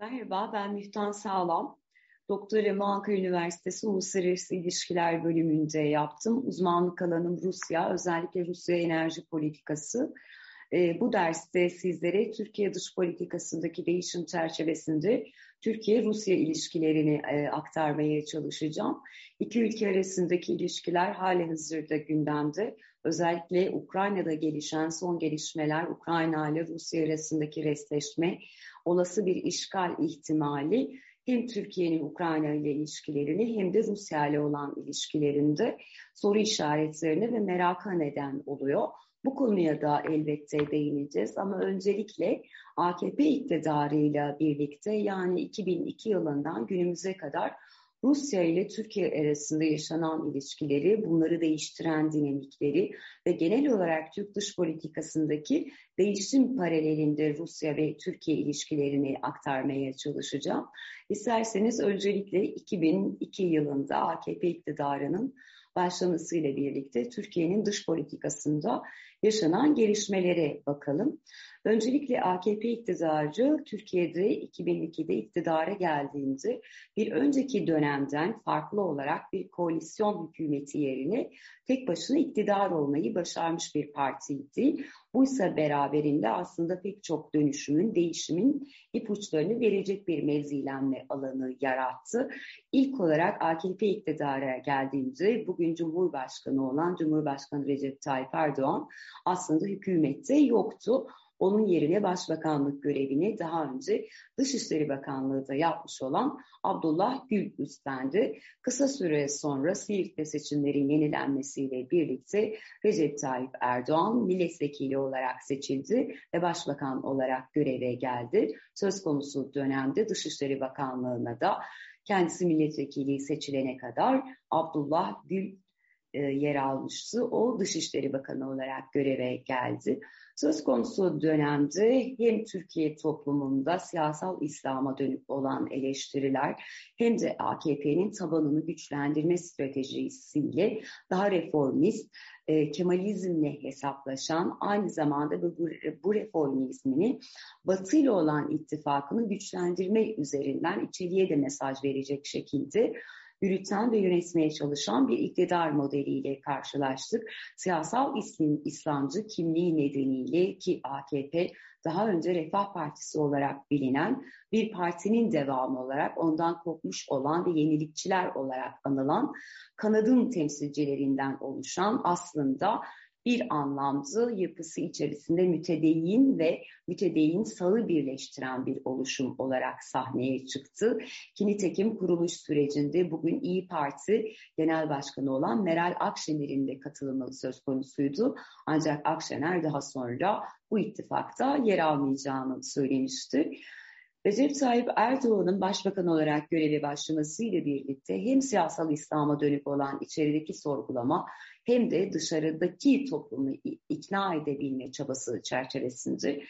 Merhaba, ben Müftan Sağlam. Doktoramı Ankara Üniversitesi Uluslararası İlişkiler bölümünde yaptım. Uzmanlık alanım Rusya, özellikle Rusya enerji politikası. E, bu derste sizlere Türkiye dış politikasındaki değişim çerçevesinde Türkiye-Rusya ilişkilerini e, aktarmaya çalışacağım. İki ülke arasındaki ilişkiler hali hazırda gündemde. Özellikle Ukrayna'da gelişen son gelişmeler, Ukrayna ile Rusya arasındaki restleşme, olası bir işgal ihtimali hem Türkiye'nin Ukrayna ile ilişkilerini hem de Rusya ile olan ilişkilerinde soru işaretlerine ve meraka neden oluyor. Bu konuya da elbette değineceğiz ama öncelikle AKP iktidarıyla birlikte yani 2002 yılından günümüze kadar Rusya ile Türkiye arasında yaşanan ilişkileri, bunları değiştiren dinamikleri ve genel olarak Türk dış politikasındaki değişim paralelinde Rusya ve Türkiye ilişkilerini aktarmaya çalışacağım. İsterseniz öncelikle 2002 yılında AKP iktidarının başlamasıyla birlikte Türkiye'nin dış politikasında yaşanan gelişmelere bakalım. Öncelikle AKP iktidarı Türkiye'de 2002'de iktidara geldiğinde bir önceki dönemden farklı olarak bir koalisyon hükümeti yerine tek başına iktidar olmayı başarmış bir partiydi. Bu ise beraberinde aslında pek çok dönüşümün, değişimin ipuçlarını verecek bir mevzilenme alanı yarattı. İlk olarak AKP iktidara geldiğinde bugün Cumhurbaşkanı olan Cumhurbaşkanı Recep Tayyip Erdoğan aslında hükümette yoktu. Onun yerine başbakanlık görevini daha önce Dışişleri Bakanlığı da yapmış olan Abdullah Gül üstlendi. Kısa süre sonra Siirt'te seçimlerin yenilenmesiyle birlikte Recep Tayyip Erdoğan milletvekili olarak seçildi ve başbakan olarak göreve geldi. Söz konusu dönemde Dışişleri Bakanlığı'na da kendisi milletvekili seçilene kadar Abdullah Gül e, yer almıştı. O Dışişleri Bakanı olarak göreve geldi. Söz konusu dönemde hem Türkiye toplumunda siyasal İslam'a dönük olan eleştiriler hem de AKP'nin tabanını güçlendirme stratejisiyle daha reformist, e, Kemalizmle hesaplaşan aynı zamanda bu, bu reformizmini Batı ile olan ittifakını güçlendirme üzerinden içeriye de mesaj verecek şekilde yürüten ve yönetmeye çalışan bir iktidar modeliyle karşılaştık. Siyasal İslam, İslamcı kimliği nedeniyle ki AKP daha önce Refah Partisi olarak bilinen bir partinin devamı olarak ondan kopmuş olan ve yenilikçiler olarak anılan kanadın temsilcilerinden oluşan aslında bir anlamda yapısı içerisinde mütedeyyin ve mütedeyyin sağı birleştiren bir oluşum olarak sahneye çıktı. Ki nitekim kuruluş sürecinde bugün İyi Parti Genel Başkanı olan Meral Akşener'in de katılımı söz konusuydu. Ancak Akşener daha sonra bu ittifakta yer almayacağını söylemişti. Recep Tayyip Erdoğan'ın başbakan olarak göreve başlamasıyla birlikte hem siyasal İslam'a dönük olan içerideki sorgulama hem de dışarıdaki toplumu ikna edebilme çabası çerçevesinde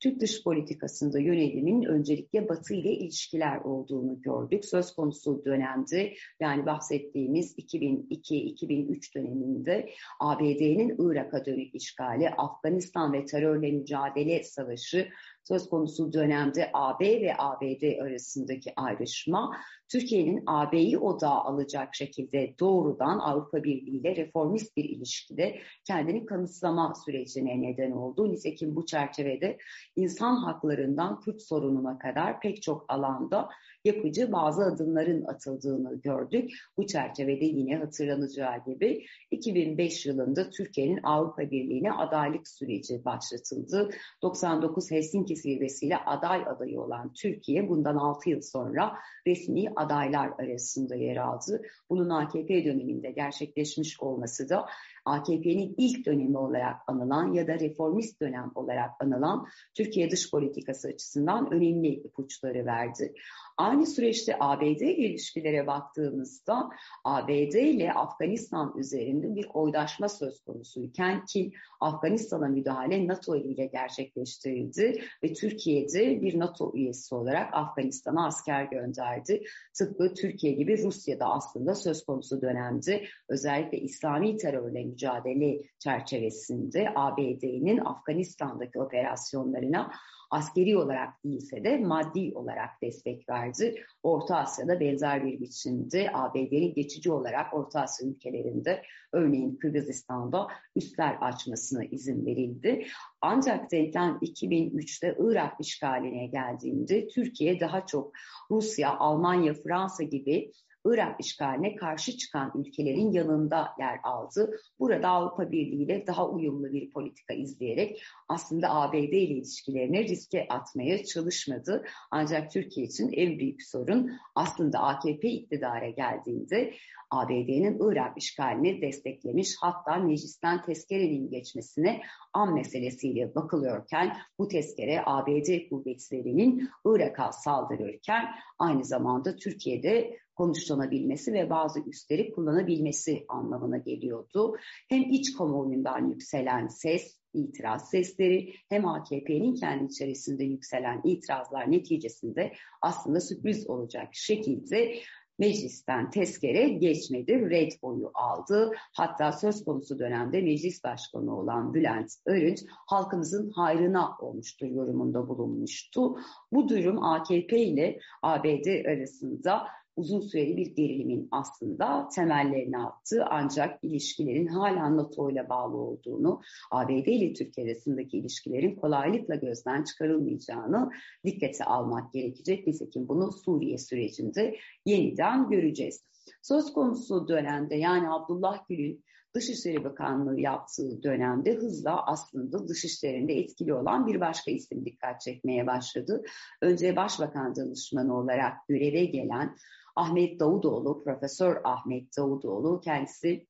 Türk dış politikasında yönelimin öncelikle Batı ile ilişkiler olduğunu gördük. Söz konusu dönemde yani bahsettiğimiz 2002-2003 döneminde ABD'nin Irak'a dönük işgali, Afganistan ve terörle mücadele savaşı, söz konusu dönemde AB ve ABD arasındaki ayrışma Türkiye'nin AB'yi odağa alacak şekilde doğrudan Avrupa Birliği ile reformist bir ilişkide kendini kanıtlama sürecine neden oldu. Nitekim bu çerçevede insan haklarından Kürt sorununa kadar pek çok alanda yapıcı bazı adımların atıldığını gördük. Bu çerçevede yine hatırlanacağı gibi 2005 yılında Türkiye'nin Avrupa Birliği'ne adaylık süreci başlatıldı. 99 Helsinki zirvesiyle aday adayı olan Türkiye bundan 6 yıl sonra resmi adaylar arasında yer aldı. Bunun AKP döneminde gerçekleşmiş olması da AKP'nin ilk dönemi olarak anılan ya da reformist dönem olarak anılan Türkiye dış politikası açısından önemli ipuçları verdi. Aynı süreçte ABD ile ilişkilere baktığımızda ABD ile Afganistan üzerinde bir oydaşma söz konusuyken ki Afganistan'a müdahale NATO ile gerçekleştirildi ve Türkiye'de bir NATO üyesi olarak Afganistan'a asker gönderdi. Tıpkı Türkiye gibi Rusya'da aslında söz konusu dönemde özellikle İslami terörle mücadele çerçevesinde ABD'nin Afganistan'daki operasyonlarına askeri olarak değilse de maddi olarak destek verdi. Orta Asya'da benzer bir biçimde ABD'nin geçici olarak Orta Asya ülkelerinde örneğin Kırgızistan'da üstler açmasına izin verildi. Ancak denklem 2003'te Irak işgaline geldiğinde Türkiye daha çok Rusya, Almanya, Fransa gibi Irak işgaline karşı çıkan ülkelerin yanında yer aldı. Burada Avrupa Birliği ile daha uyumlu bir politika izleyerek aslında ABD ile ilişkilerini riske atmaya çalışmadı. Ancak Türkiye için en büyük sorun aslında AKP iktidara geldiğinde ABD'nin Irak işgalini desteklemiş hatta meclisten tezkerenin geçmesine an meselesiyle bakılıyorken bu tezkere ABD kuvvetlerinin Irak'a saldırırken aynı zamanda Türkiye'de konuşlanabilmesi ve bazı üstleri kullanabilmesi anlamına geliyordu. Hem iç kamuoyundan yükselen ses, itiraz sesleri hem AKP'nin kendi içerisinde yükselen itirazlar neticesinde aslında sürpriz olacak şekilde meclisten tezkere geçmedi, red oyu aldı. Hatta söz konusu dönemde meclis başkanı olan Bülent Arınç halkımızın hayrına olmuştur yorumunda bulunmuştu. Bu durum AKP ile ABD arasında uzun süreli bir gerilimin aslında temellerini attı. Ancak ilişkilerin hala NATO ile bağlı olduğunu, ABD ile Türkiye arasındaki ilişkilerin kolaylıkla gözden çıkarılmayacağını dikkate almak gerekecek. Nitekim bunu Suriye sürecinde yeniden göreceğiz. Söz konusu dönemde yani Abdullah Gül'ün Dışişleri Bakanlığı yaptığı dönemde hızla aslında dışişlerinde etkili olan bir başka isim dikkat çekmeye başladı. Önce Başbakan Danışmanı olarak göreve gelen Ahmet Davutoğlu, Profesör Ahmet Davutoğlu kendisi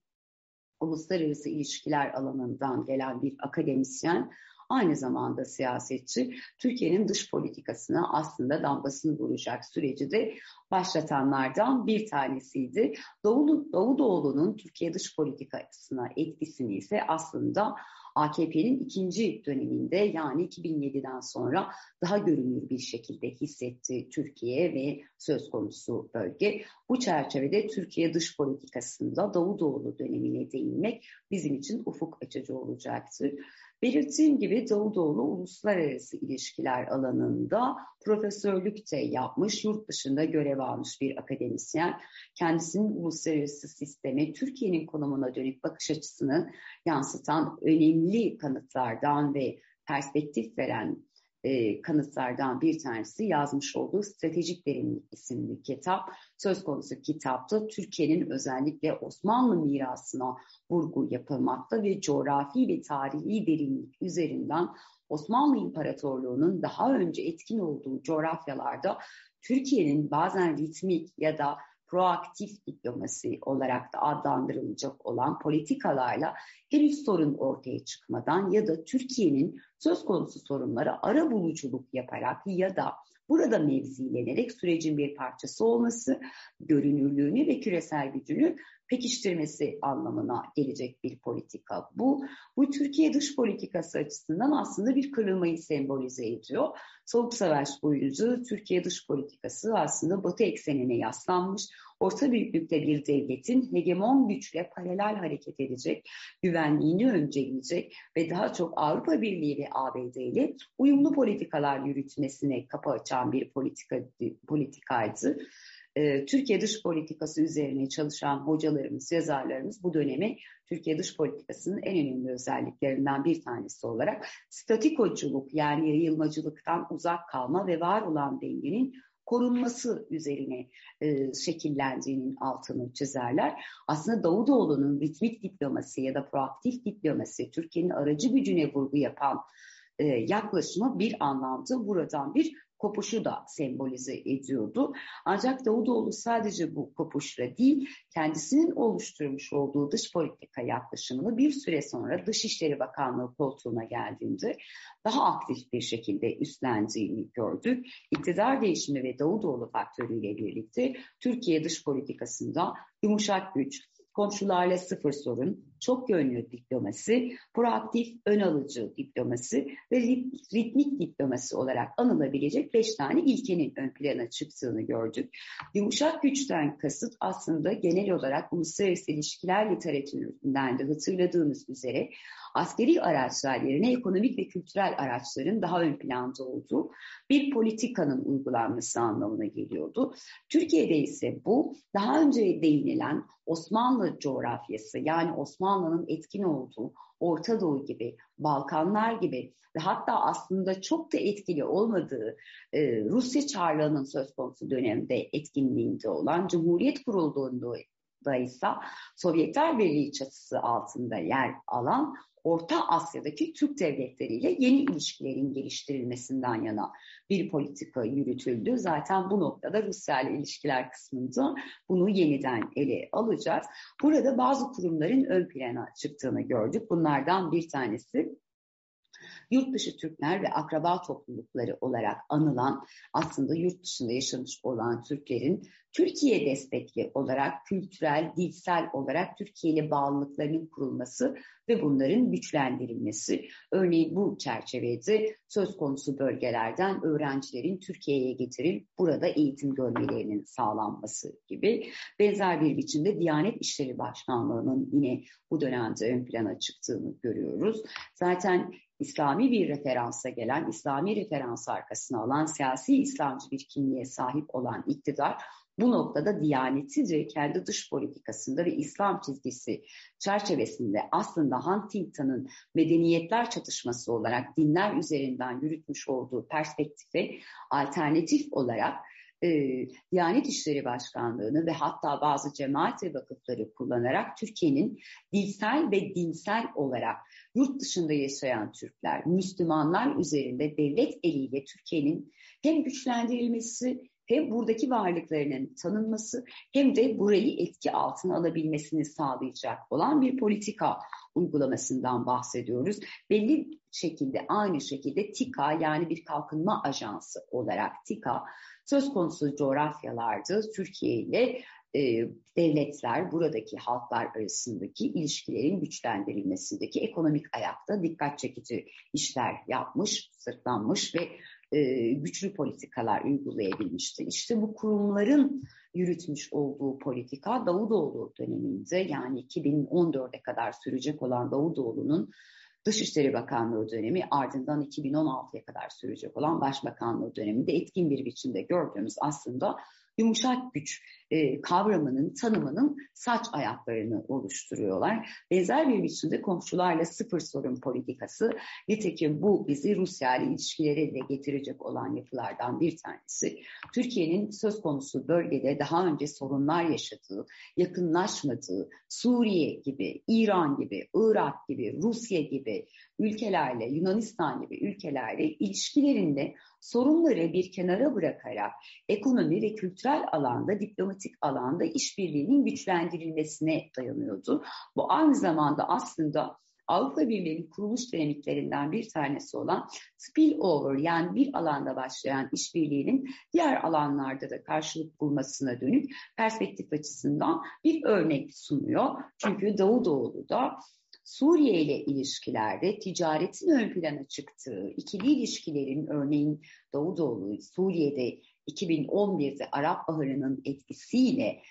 uluslararası ilişkiler alanından gelen bir akademisyen, aynı zamanda siyasetçi, Türkiye'nin dış politikasına aslında damgasını vuracak süreci de başlatanlardan bir tanesiydi. Davutoğlu'nun Türkiye dış politikasına etkisini ise aslında AKP'nin ikinci döneminde yani 2007'den sonra daha görünür bir şekilde hissetti Türkiye ve söz konusu bölge. Bu çerçevede Türkiye dış politikasında Davutoğlu dönemine değinmek bizim için ufuk açıcı olacaktır. Belirttiğim gibi Davutoğlu uluslararası ilişkiler alanında profesörlük de yapmış, yurt dışında görev almış bir akademisyen. Kendisinin uluslararası sisteme, Türkiye'nin konumuna dönük bakış açısını yansıtan önemli kanıtlardan ve perspektif veren e, kanıtlardan bir tanesi yazmış olduğu Stratejik Derinlik isimli kitap. Söz konusu kitapta Türkiye'nin özellikle Osmanlı mirasına vurgu yapılmakta ve coğrafi ve tarihi derinlik üzerinden Osmanlı İmparatorluğu'nun daha önce etkin olduğu coğrafyalarda Türkiye'nin bazen ritmik ya da proaktif diplomasi olarak da adlandırılacak olan politikalarla henüz sorun ortaya çıkmadan ya da Türkiye'nin söz konusu sorunlara ara buluculuk yaparak ya da burada mevzilenerek sürecin bir parçası olması, görünürlüğünü ve küresel gücünü pekiştirmesi anlamına gelecek bir politika. Bu, bu Türkiye dış politikası açısından aslında bir kırılmayı sembolize ediyor. Soğuk Savaş boyunca Türkiye dış politikası aslında Batı eksenine yaslanmış, orta büyüklükte bir devletin hegemon güçle paralel hareket edecek, güvenliğini önceleyecek ve daha çok Avrupa Birliği ve ABD ile uyumlu politikalar yürütmesine kapı açan bir politika, politikaydı. Ee, Türkiye dış politikası üzerine çalışan hocalarımız, yazarlarımız bu dönemi Türkiye dış politikasının en önemli özelliklerinden bir tanesi olarak statikoculuk yani yayılmacılıktan uzak kalma ve var olan dengenin korunması üzerine e, şekillendiğinin altını çizerler. Aslında Davutoğlu'nun ritmik diplomasi ya da proaktif diplomasi, Türkiye'nin aracı gücüne vurgu yapan e, yaklaşımı bir anlamda buradan bir kopuşu da sembolize ediyordu. Ancak Davutoğlu sadece bu kopuşla değil, kendisinin oluşturmuş olduğu dış politika yaklaşımını bir süre sonra Dışişleri Bakanlığı koltuğuna geldiğinde daha aktif bir şekilde üstlendiğini gördük. İktidar değişimi ve Davutoğlu faktörüyle birlikte Türkiye dış politikasında yumuşak güç, komşularla sıfır sorun, çok yönlü diplomasi, proaktif ön alıcı diplomasi ve ritmik diplomasi olarak anılabilecek beş tane ilkenin ön plana çıktığını gördük. Yumuşak güçten kasıt aslında genel olarak uluslararası ilişkiler literatüründen de hatırladığımız üzere askeri araçlar yerine ekonomik ve kültürel araçların daha ön planda olduğu bir politikanın uygulanması anlamına geliyordu. Türkiye'de ise bu daha önce değinilen Osmanlı coğrafyası yani Osmanlı'nın etkin olduğu Orta Doğu gibi, Balkanlar gibi ve hatta aslında çok da etkili olmadığı e, Rusya Çarlığı'nın söz konusu dönemde etkinliğinde olan Cumhuriyet kurulduğunda ise Sovyetler Birliği çatısı altında yer alan Orta Asya'daki Türk devletleriyle yeni ilişkilerin geliştirilmesinden yana bir politika yürütüldü. Zaten bu noktada Rusya ile ilişkiler kısmında bunu yeniden ele alacağız. Burada bazı kurumların ön plana çıktığını gördük. Bunlardan bir tanesi yurt dışı Türkler ve akraba toplulukları olarak anılan aslında yurt dışında yaşamış olan Türklerin Türkiye destekli olarak kültürel, dilsel olarak Türkiye ile bağlılıklarının kurulması ve bunların güçlendirilmesi. Örneğin bu çerçevede söz konusu bölgelerden öğrencilerin Türkiye'ye getirilip burada eğitim görmelerinin sağlanması gibi benzer bir biçimde Diyanet İşleri Başkanlığı'nın yine bu dönemde ön plana çıktığını görüyoruz. Zaten İslami bir referansa gelen, İslami referans arkasına alan siyasi İslamcı bir kimliğe sahip olan iktidar bu noktada Diyanetice kendi dış politikasında ve İslam çizgisi çerçevesinde aslında Huntington'ın medeniyetler çatışması olarak dinler üzerinden yürütmüş olduğu perspektife alternatif olarak e, Diyanet İşleri Başkanlığı'nı ve hatta bazı cemaat ve vakıfları kullanarak Türkiye'nin dilsel ve dinsel olarak yurt dışında yaşayan Türkler, Müslümanlar üzerinde devlet eliyle Türkiye'nin hem güçlendirilmesi hem buradaki varlıklarının tanınması hem de burayı etki altına alabilmesini sağlayacak olan bir politika uygulamasından bahsediyoruz. Belli şekilde aynı şekilde TİKA yani bir kalkınma ajansı olarak TİKA söz konusu coğrafyalarda Türkiye ile devletler, buradaki halklar arasındaki ilişkilerin güçlendirilmesindeki ekonomik ayakta dikkat çekici işler yapmış, sırtlanmış ve e, güçlü politikalar uygulayabilmişti. İşte bu kurumların yürütmüş olduğu politika Davutoğlu döneminde yani 2014'e kadar sürecek olan Davutoğlu'nun Dışişleri Bakanlığı dönemi ardından 2016'ya kadar sürecek olan Başbakanlığı döneminde etkin bir biçimde gördüğümüz aslında yumuşak güç e, kavramının, tanımının saç ayaklarını oluşturuyorlar. Benzer bir biçimde komşularla sıfır sorun politikası, nitekim bu bizi Rusya ile ilişkileri de getirecek olan yapılardan bir tanesi. Türkiye'nin söz konusu bölgede daha önce sorunlar yaşadığı, yakınlaşmadığı, Suriye gibi, İran gibi, Irak gibi, Rusya gibi ülkelerle, Yunanistan gibi ülkelerle ilişkilerinde sorunları bir kenara bırakarak ekonomi ve kültürel alanda, diplomatik alanda işbirliğinin güçlendirilmesine dayanıyordu. Bu aynı zamanda aslında Avrupa Birliği'nin kuruluş dinamiklerinden bir tanesi olan spillover yani bir alanda başlayan işbirliğinin diğer alanlarda da karşılık bulmasına dönük perspektif açısından bir örnek sunuyor. Çünkü Davutoğlu da Suriye ile ilişkilerde ticaretin ön plana çıktığı, ikili ilişkilerin örneğin Davutoğlu Suriye'de 2011'de Arap Baharı'nın etkisiyle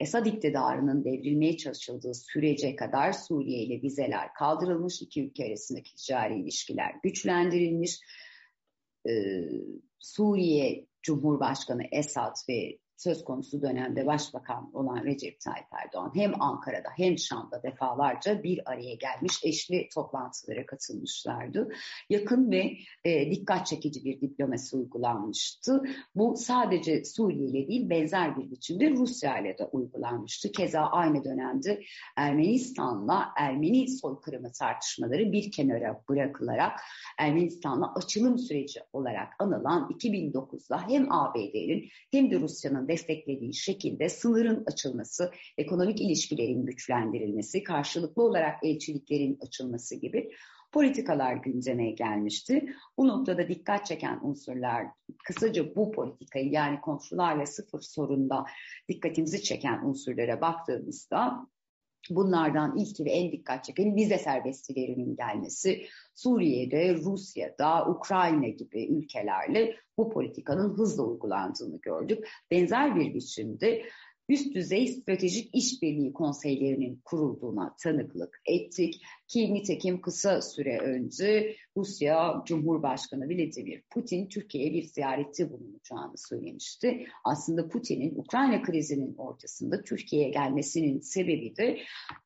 Esad iktidarının devrilmeye çalışıldığı sürece kadar Suriye ile vizeler kaldırılmış, iki ülke arasındaki ticari ilişkiler güçlendirilmiş. Ee, Suriye Cumhurbaşkanı Esad ve söz konusu dönemde başbakan olan Recep Tayyip Erdoğan hem Ankara'da hem Şam'da defalarca bir araya gelmiş eşli toplantılara katılmışlardı. Yakın ve e, dikkat çekici bir diplomasi uygulanmıştı. Bu sadece Suriye ile değil benzer bir biçimde Rusya ile de uygulanmıştı. Keza aynı dönemde Ermenistan'la Ermeni soykırımı tartışmaları bir kenara bırakılarak Ermenistan'la açılım süreci olarak anılan 2009'da hem ABD'nin hem de Rusya'nın desteklediği şekilde sınırın açılması, ekonomik ilişkilerin güçlendirilmesi, karşılıklı olarak elçiliklerin açılması gibi politikalar gündeme gelmişti. Bu noktada dikkat çeken unsurlar kısaca bu politikayı yani komşularla sıfır sorunda dikkatimizi çeken unsurlara baktığımızda Bunlardan ilki ve en dikkat çekeni vize serbestliğinin gelmesi. Suriye'de, Rusya'da, Ukrayna gibi ülkelerle bu politikanın hızla uygulandığını gördük. Benzer bir biçimde üst düzey stratejik işbirliği konseylerinin kurulduğuna tanıklık ettik. Ki nitekim kısa süre önce Rusya Cumhurbaşkanı Vladimir Putin Türkiye'ye bir ziyarette bulunacağını söylemişti. Aslında Putin'in Ukrayna krizinin ortasında Türkiye'ye gelmesinin sebebi de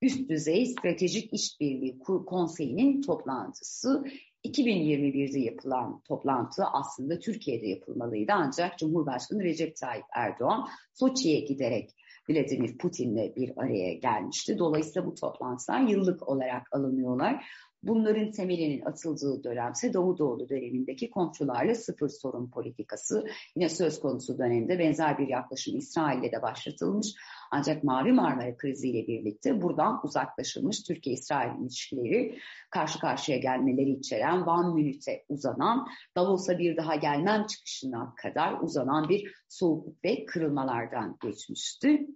üst düzey stratejik işbirliği konseyinin toplantısı 2021'de yapılan toplantı aslında Türkiye'de yapılmalıydı ancak Cumhurbaşkanı Recep Tayyip Erdoğan Soçi'ye giderek Vladimir Putin'le bir araya gelmişti. Dolayısıyla bu toplantılar yıllık olarak alınıyorlar. Bunların temelinin atıldığı dönemse Davutoğlu dönemindeki komşularla sıfır sorun politikası yine söz konusu dönemde benzer bir yaklaşım İsrail'le de başlatılmış. Ancak Mavi Marmara kriziyle birlikte buradan uzaklaşılmış Türkiye-İsrail ilişkileri karşı karşıya gelmeleri içeren Van Münih'e uzanan Davos'a bir daha gelmem çıkışına kadar uzanan bir soğukluk ve kırılmalardan geçmişti.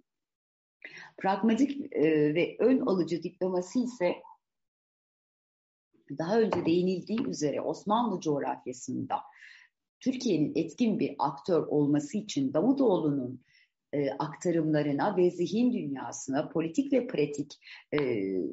Pragmatik e, ve ön alıcı diplomasi ise daha önce değinildiği üzere Osmanlı coğrafyasında Türkiye'nin etkin bir aktör olması için Davutoğlu'nun e, aktarımlarına ve zihin dünyasına, politik ve pratik e,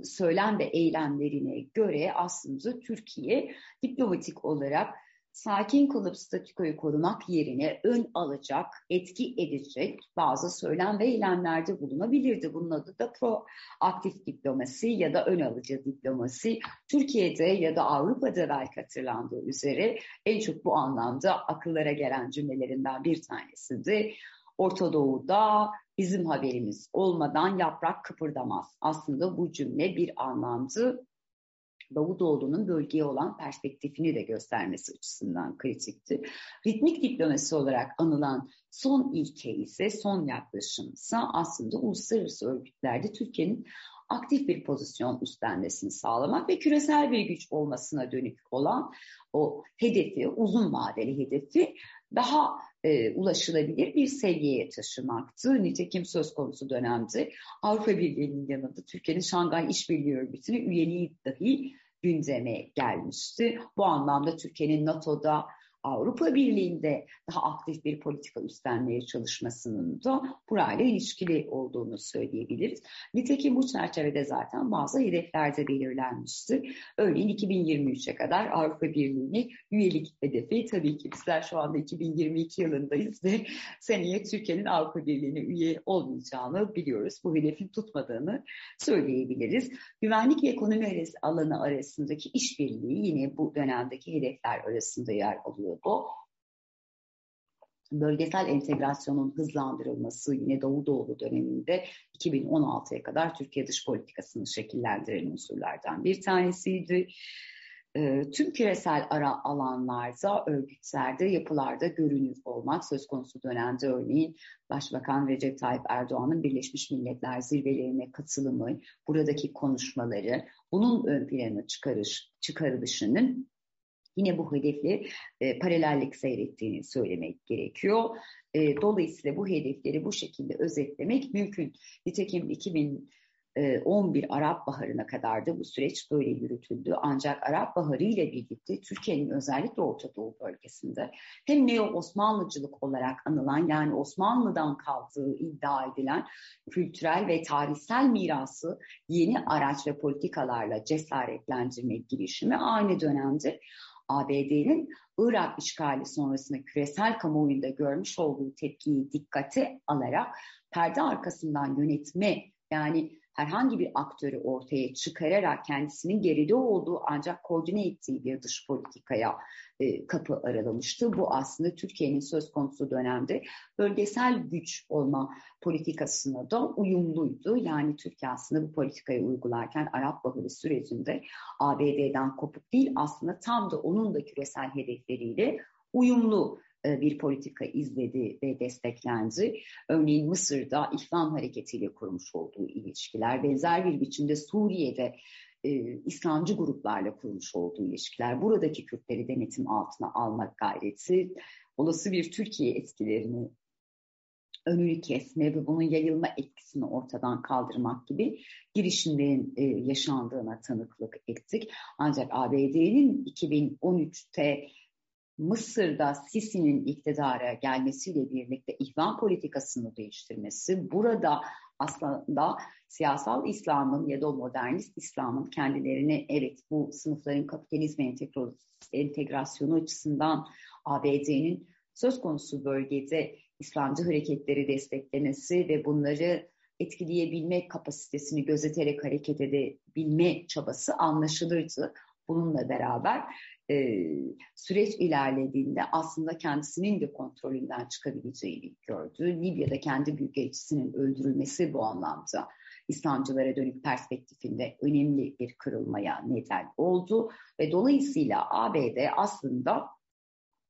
söylem ve eylemlerine göre aslında Türkiye diplomatik olarak sakin kalıp statükoyu korumak yerine ön alacak, etki edecek bazı söylem ve eylemlerde bulunabilirdi. Bunun adı da proaktif diplomasi ya da ön alıcı diplomasi. Türkiye'de ya da Avrupa'da belki hatırlandığı üzere en çok bu anlamda akıllara gelen cümlelerinden bir tanesi de Orta Doğu'da bizim haberimiz olmadan yaprak kıpırdamaz. Aslında bu cümle bir anlamda Davutoğlu'nun bölgeye olan perspektifini de göstermesi açısından kritikti. Ritmik diplomasi olarak anılan son ilke ise son yaklaşımsa aslında uluslararası örgütlerde Türkiye'nin aktif bir pozisyon üstlenmesini sağlamak ve küresel bir güç olmasına dönük olan o hedefi, uzun vadeli hedefi daha e, ulaşılabilir bir seviyeye taşımaktı. Nitekim söz konusu dönemde Avrupa Birliği'nin yanında Türkiye'nin Şangay İşbirliği Örgütü'ne üyeliği dahi gündeme gelmişti. Bu anlamda Türkiye'nin NATO'da Avrupa Birliği'nde daha aktif bir politika üstlenmeye çalışmasının da burayla ilişkili olduğunu söyleyebiliriz. Nitekim bu çerçevede zaten bazı hedefler de belirlenmişti. Örneğin 2023'e kadar Avrupa Birliği'ne üyelik hedefi tabii ki bizler şu anda 2022 yılındayız ve seneye Türkiye'nin Avrupa Birliği'ne üye olmayacağını biliyoruz. Bu hedefin tutmadığını söyleyebiliriz. Güvenlik ve ekonomi alanı arasındaki işbirliği yine bu dönemdeki hedefler arasında yer alıyor bu. Bölgesel entegrasyonun hızlandırılması yine Davutoğlu döneminde 2016'ya kadar Türkiye dış politikasını şekillendiren unsurlardan bir tanesiydi. Ee, tüm küresel ara alanlarda, örgütlerde, yapılarda görünür olmak söz konusu dönemde örneğin Başbakan Recep Tayyip Erdoğan'ın Birleşmiş Milletler zirvelerine katılımı, buradaki konuşmaları, bunun ön plana çıkarış, çıkarılışının yine bu hedefle e, paralellik seyrettiğini söylemek gerekiyor. E, dolayısıyla bu hedefleri bu şekilde özetlemek mümkün. Nitekim 2011 e, Arap Baharı'na kadar da bu süreç böyle yürütüldü. Ancak Arap Baharı ile birlikte Türkiye'nin özellikle Orta Doğu bölgesinde hem Neo Osmanlıcılık olarak anılan yani Osmanlı'dan kaldığı iddia edilen kültürel ve tarihsel mirası yeni araç ve politikalarla cesaretlendirme girişimi aynı dönemde ABD'nin Irak işgali sonrasında küresel kamuoyunda görmüş olduğu tepkiyi dikkate alarak perde arkasından yönetme yani herhangi bir aktörü ortaya çıkararak kendisinin geride olduğu ancak koordine ettiği bir dış politikaya e, kapı aralamıştı. Bu aslında Türkiye'nin söz konusu dönemde bölgesel güç olma politikasına da uyumluydu. Yani Türkiye aslında bu politikayı uygularken Arap Baharı sürecinde ABD'den kopuk değil aslında tam da onun da küresel hedefleriyle uyumlu e, bir politika izledi ve desteklendi. Örneğin Mısır'da İhvan hareketiyle kurmuş olduğu ilişkiler, benzer bir biçimde Suriye'de e, İslamcı gruplarla kurmuş olduğu ilişkiler, buradaki Kürtleri denetim altına almak gayreti, olası bir Türkiye etkilerini önünü kesme ve bunun yayılma etkisini ortadan kaldırmak gibi girişimlerin e, yaşandığına tanıklık ettik. Ancak ABD'nin 2013'te Mısır'da Sisi'nin iktidara gelmesiyle birlikte ihvan politikasını değiştirmesi, burada aslında siyasal İslam'ın ya da modernist İslam'ın kendilerini evet bu sınıfların kapitalizme entegrasyonu açısından ABD'nin söz konusu bölgede İslamcı hareketleri desteklemesi ve bunları etkileyebilme kapasitesini gözeterek hareket edebilme çabası anlaşılırdı. Bununla beraber e, süreç ilerlediğinde aslında kendisinin de kontrolünden çıkabileceğini gördü. Libya'da kendi büyükelçisinin öldürülmesi bu anlamda İslamcılara dönük perspektifinde önemli bir kırılmaya neden oldu ve dolayısıyla ABD aslında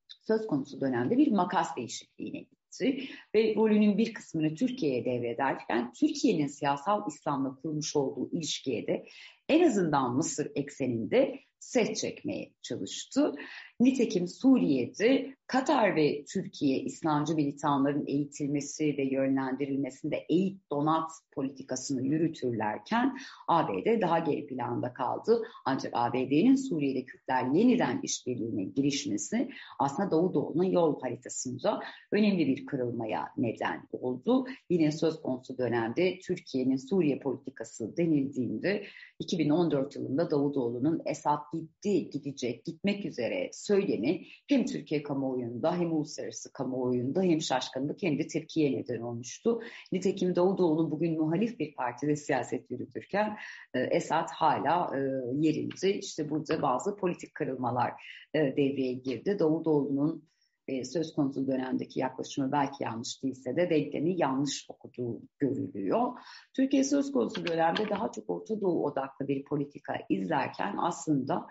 söz konusu dönemde bir makas değişikliğine gitti ve rolünün bir kısmını Türkiye'ye devrederken Türkiye'nin siyasal İslam'la kurmuş olduğu ilişkiye de en azından Mısır ekseninde ses çekmeye çalıştı. Nitekim Suriye'de Katar ve Türkiye İslamcı militanların eğitilmesi ve yönlendirilmesinde eğit donat politikasını yürütürlerken ABD daha geri planda kaldı. Ancak ABD'nin Suriye'de Kürtler yeniden işbirliğine girişmesi aslında Doğu Doğu'nun yol haritasında önemli bir kırılmaya neden oldu. Yine söz konusu dönemde Türkiye'nin Suriye politikası denildiğinde 2014 yılında Davutoğlu'nun Esad gitti, gidecek, gitmek üzere söylemi hem Türkiye kamuoyunda hem uluslararası kamuoyunda hem şaşkınlık hem de tepkiye neden olmuştu. Nitekim Davutoğlu bugün muhalif bir partide siyaset yürütürken e, Esad hala e, yerinde. İşte burada bazı politik kırılmalar e, devreye girdi. Davutoğlu'nun e, söz konusu dönemdeki yaklaşımı belki yanlış değilse de denklemi yanlış okuduğu görülüyor. Türkiye söz konusu dönemde daha çok Orta Doğu odaklı bir politika izlerken aslında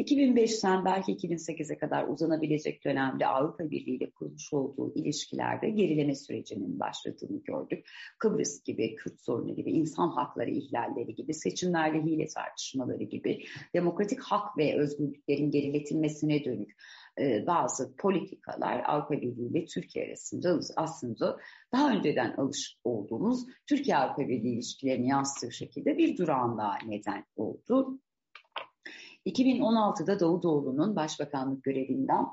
2005'ten belki 2008'e kadar uzanabilecek dönemde Avrupa Birliği ile kurmuş olduğu ilişkilerde gerileme sürecinin başladığını gördük. Kıbrıs gibi, Kürt sorunu gibi, insan hakları ihlalleri gibi, seçimlerde hile tartışmaları gibi, demokratik hak ve özgürlüklerin geriletilmesine dönük e, bazı politikalar Avrupa Birliği ile Türkiye arasında aslında daha önceden alışık olduğumuz Türkiye-Avrupa Birliği ilişkilerini yansıttığı şekilde bir durağanlığa neden oldu. 2016'da Davutoğlu'nun başbakanlık görevinden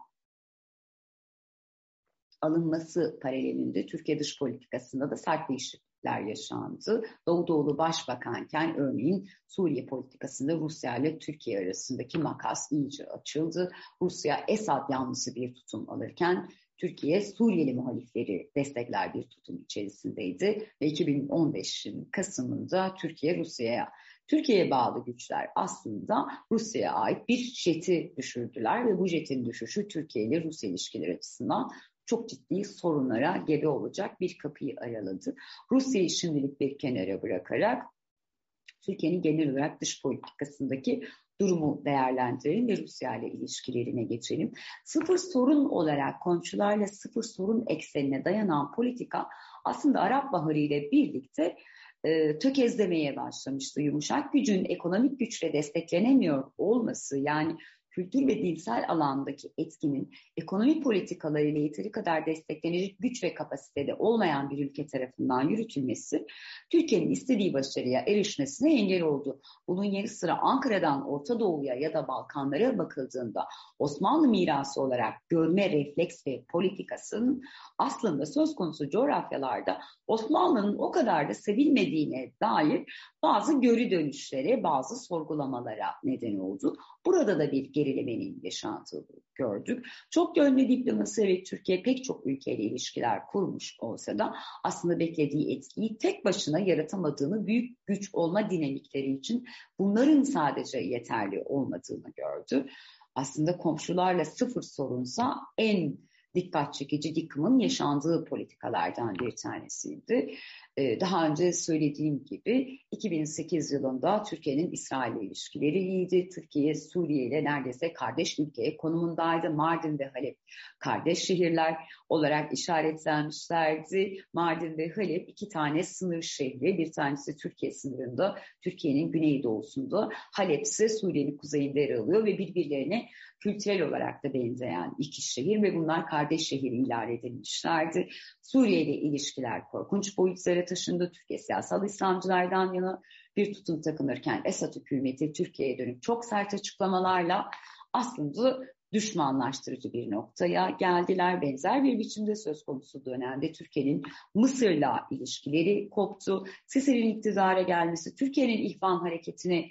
alınması paralelinde Türkiye dış politikasında da sert değişiklikler yaşandı. Davutoğlu başbakanken örneğin Suriye politikasında Rusya ile Türkiye arasındaki makas iyice açıldı. Rusya Esad yanlısı bir tutum alırken Türkiye Suriyeli muhalifleri destekler bir tutum içerisindeydi ve 2015'in Kasım'ında Türkiye Rusya'ya Türkiye'ye bağlı güçler aslında Rusya'ya ait bir jeti düşürdüler ve bu jetin düşüşü Türkiye ile Rusya ilişkileri açısından çok ciddi sorunlara gebe olacak bir kapıyı araladı. Rusya'yı şimdilik bir kenara bırakarak Türkiye'nin genel olarak dış politikasındaki durumu değerlendirelim ve Rusya ile ilişkilerine geçelim. Sıfır sorun olarak komşularla sıfır sorun eksenine dayanan politika aslında Arap Baharı ile birlikte e, tökezlemeye başlamıştı. Yumuşak gücün ekonomik güçle desteklenemiyor olması yani kültür ve dilsel alandaki etkinin ekonomi politikalarıyla yeteri kadar desteklenecek güç ve kapasitede olmayan bir ülke tarafından yürütülmesi Türkiye'nin istediği başarıya erişmesine engel oldu. Bunun yanı sıra Ankara'dan Orta Doğu'ya ya da Balkanlara bakıldığında Osmanlı mirası olarak görme refleks ve politikasının aslında söz konusu coğrafyalarda Osmanlı'nın o kadar da sevilmediğine dair bazı görü dönüşlere, bazı sorgulamalara neden oldu. Burada da bir gerilemenin yaşandığını gördük. Çok yönlü diplomasi ve Türkiye pek çok ülkeyle ilişkiler kurmuş olsa da aslında beklediği etkiyi tek başına yaratamadığını büyük güç olma dinamikleri için bunların sadece yeterli olmadığını gördü. Aslında komşularla sıfır sorunsa en dikkat çekici yıkımın yaşandığı politikalardan bir tanesiydi. Ee, daha önce söylediğim gibi 2008 yılında Türkiye'nin İsrail ile ilişkileri iyiydi. Türkiye Suriye ile neredeyse kardeş ülke konumundaydı. Mardin ve Halep kardeş şehirler olarak işaretlenmişlerdi. Mardin ve Halep iki tane sınır şehri. Bir tanesi Türkiye sınırında, Türkiye'nin güneydoğusunda. Halep ise Suriye'nin kuzeyinde yer alıyor ve birbirlerine kültürel olarak da benzeyen iki şehir ve bunlar kardeş şehir ilan edilmişlerdi. Suriye ile ilişkiler korkunç boyutlara taşındı. Türkiye siyasal İslamcılardan yana bir tutum takınırken Esad hükümeti Türkiye'ye dönük çok sert açıklamalarla aslında düşmanlaştırıcı bir noktaya geldiler. Benzer bir biçimde söz konusu dönemde Türkiye'nin Mısır'la ilişkileri koptu. Sisi'nin iktidara gelmesi, Türkiye'nin ihvan hareketine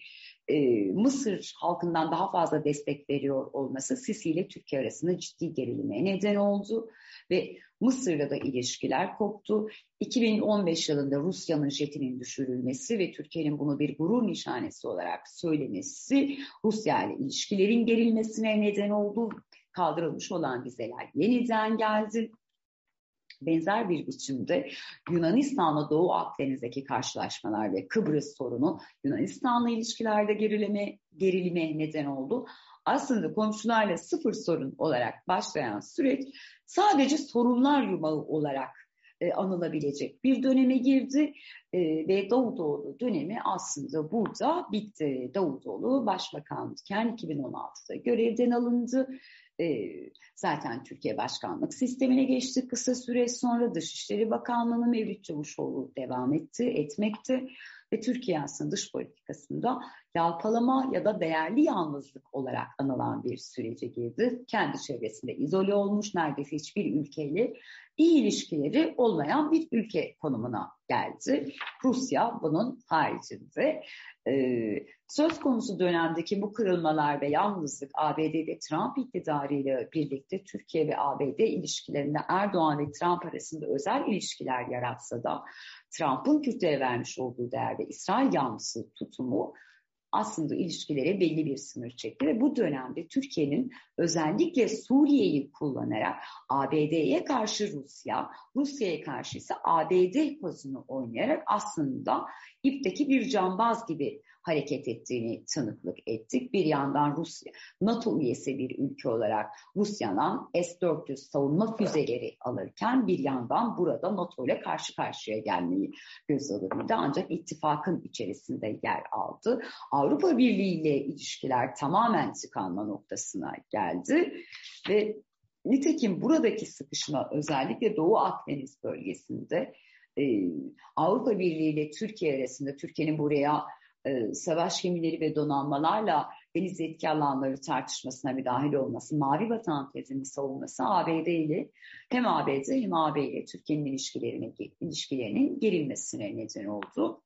e, Mısır halkından daha fazla destek veriyor olması Sisi ile Türkiye arasında ciddi gerilime neden oldu ve Mısır'la da ilişkiler koptu. 2015 yılında Rusya'nın jetinin düşürülmesi ve Türkiye'nin bunu bir gurur nişanesi olarak söylemesi Rusya ile ilişkilerin gerilmesine neden oldu. Kaldırılmış olan vizeler yeniden geldi benzer bir biçimde Yunanistan'la Doğu Akdeniz'deki karşılaşmalar ve Kıbrıs sorunu Yunanistan'la ilişkilerde gerileme, gerilime neden oldu. Aslında komşularla sıfır sorun olarak başlayan süreç sadece sorunlar yumağı olarak e, anılabilecek bir döneme girdi e, ve Davutoğlu dönemi aslında burada bitti. Davutoğlu başbakanken 2016'da görevden alındı e, zaten Türkiye başkanlık sistemine geçti. Kısa süre sonra Dışişleri Bakanlığı'nın Mevlüt Çavuşoğlu devam etti, etmekte ve Türkiye aslında dış politikasında yalpalama ya da değerli yalnızlık olarak anılan bir sürece girdi. Kendi çevresinde izole olmuş, neredeyse hiçbir ülkeyle iyi ilişkileri olmayan bir ülke konumuna geldi. Rusya bunun haricinde. Ee, söz konusu dönemdeki bu kırılmalar ve yalnızlık ABD'de Trump iktidarıyla birlikte Türkiye ve ABD ilişkilerinde Erdoğan ve Trump arasında özel ilişkiler yaratsa da Trump'ın Kürt'e vermiş olduğu değer İsrail yanlısı tutumu aslında ilişkilere belli bir sınır çekti ve bu dönemde Türkiye'nin özellikle Suriye'yi kullanarak ABD'ye karşı Rusya, Rusya'ya karşı ise ABD pozunu oynayarak aslında ipteki bir cambaz gibi hareket ettiğini tanıklık ettik. Bir yandan Rusya, NATO üyesi bir ülke olarak Rusya'dan S-400 savunma füzeleri alırken bir yandan burada NATO ile karşı karşıya gelmeyi göz alırdı. Ancak ittifakın içerisinde yer aldı. Avrupa Birliği ile ilişkiler tamamen tıkanma noktasına geldi ve nitekim buradaki sıkışma özellikle Doğu Akdeniz bölgesinde e, Avrupa Birliği ile Türkiye arasında Türkiye'nin buraya e, savaş gemileri ve donanmalarla deniz etki alanları tartışmasına müdahil olması, Mavi Vatan tezini savunması ABD ile hem ABD hem AB ile Türkiye'nin ilişkilerine, ilişkilerinin gerilmesine neden oldu.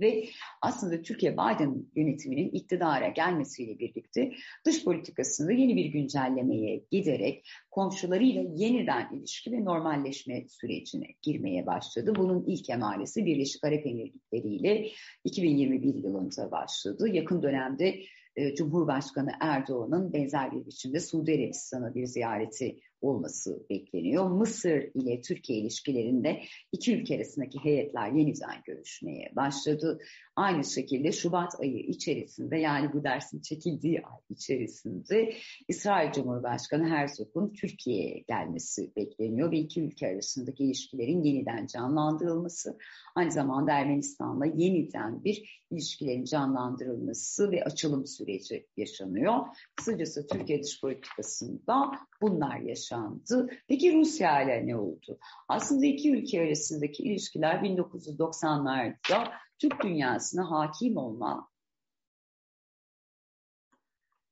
Ve aslında Türkiye Biden yönetiminin iktidara gelmesiyle birlikte dış politikasında yeni bir güncellemeye giderek komşularıyla yeniden ilişki ve normalleşme sürecine girmeye başladı. Bunun ilk emaresi Birleşik Arap Emirlikleri ile 2021 yılında başladı. Yakın dönemde e, Cumhurbaşkanı Erdoğan'ın benzer bir biçimde Suudi Arabistan'a bir ziyareti olması bekleniyor. Mısır ile Türkiye ilişkilerinde iki ülke arasındaki heyetler yeniden görüşmeye başladı. Aynı şekilde Şubat ayı içerisinde yani bu dersin çekildiği ay içerisinde İsrail Cumhurbaşkanı Herzog'un Türkiye'ye gelmesi bekleniyor ve iki ülke arasındaki ilişkilerin yeniden canlandırılması, aynı zamanda Ermenistan'la yeniden bir ilişkilerin canlandırılması ve açılım süreci yaşanıyor. Kısacası Türkiye dış politikasında bunlar yaşandı. Peki Rusya ile ne oldu? Aslında iki ülke arasındaki ilişkiler 1990'larda Türk dünyasına hakim olma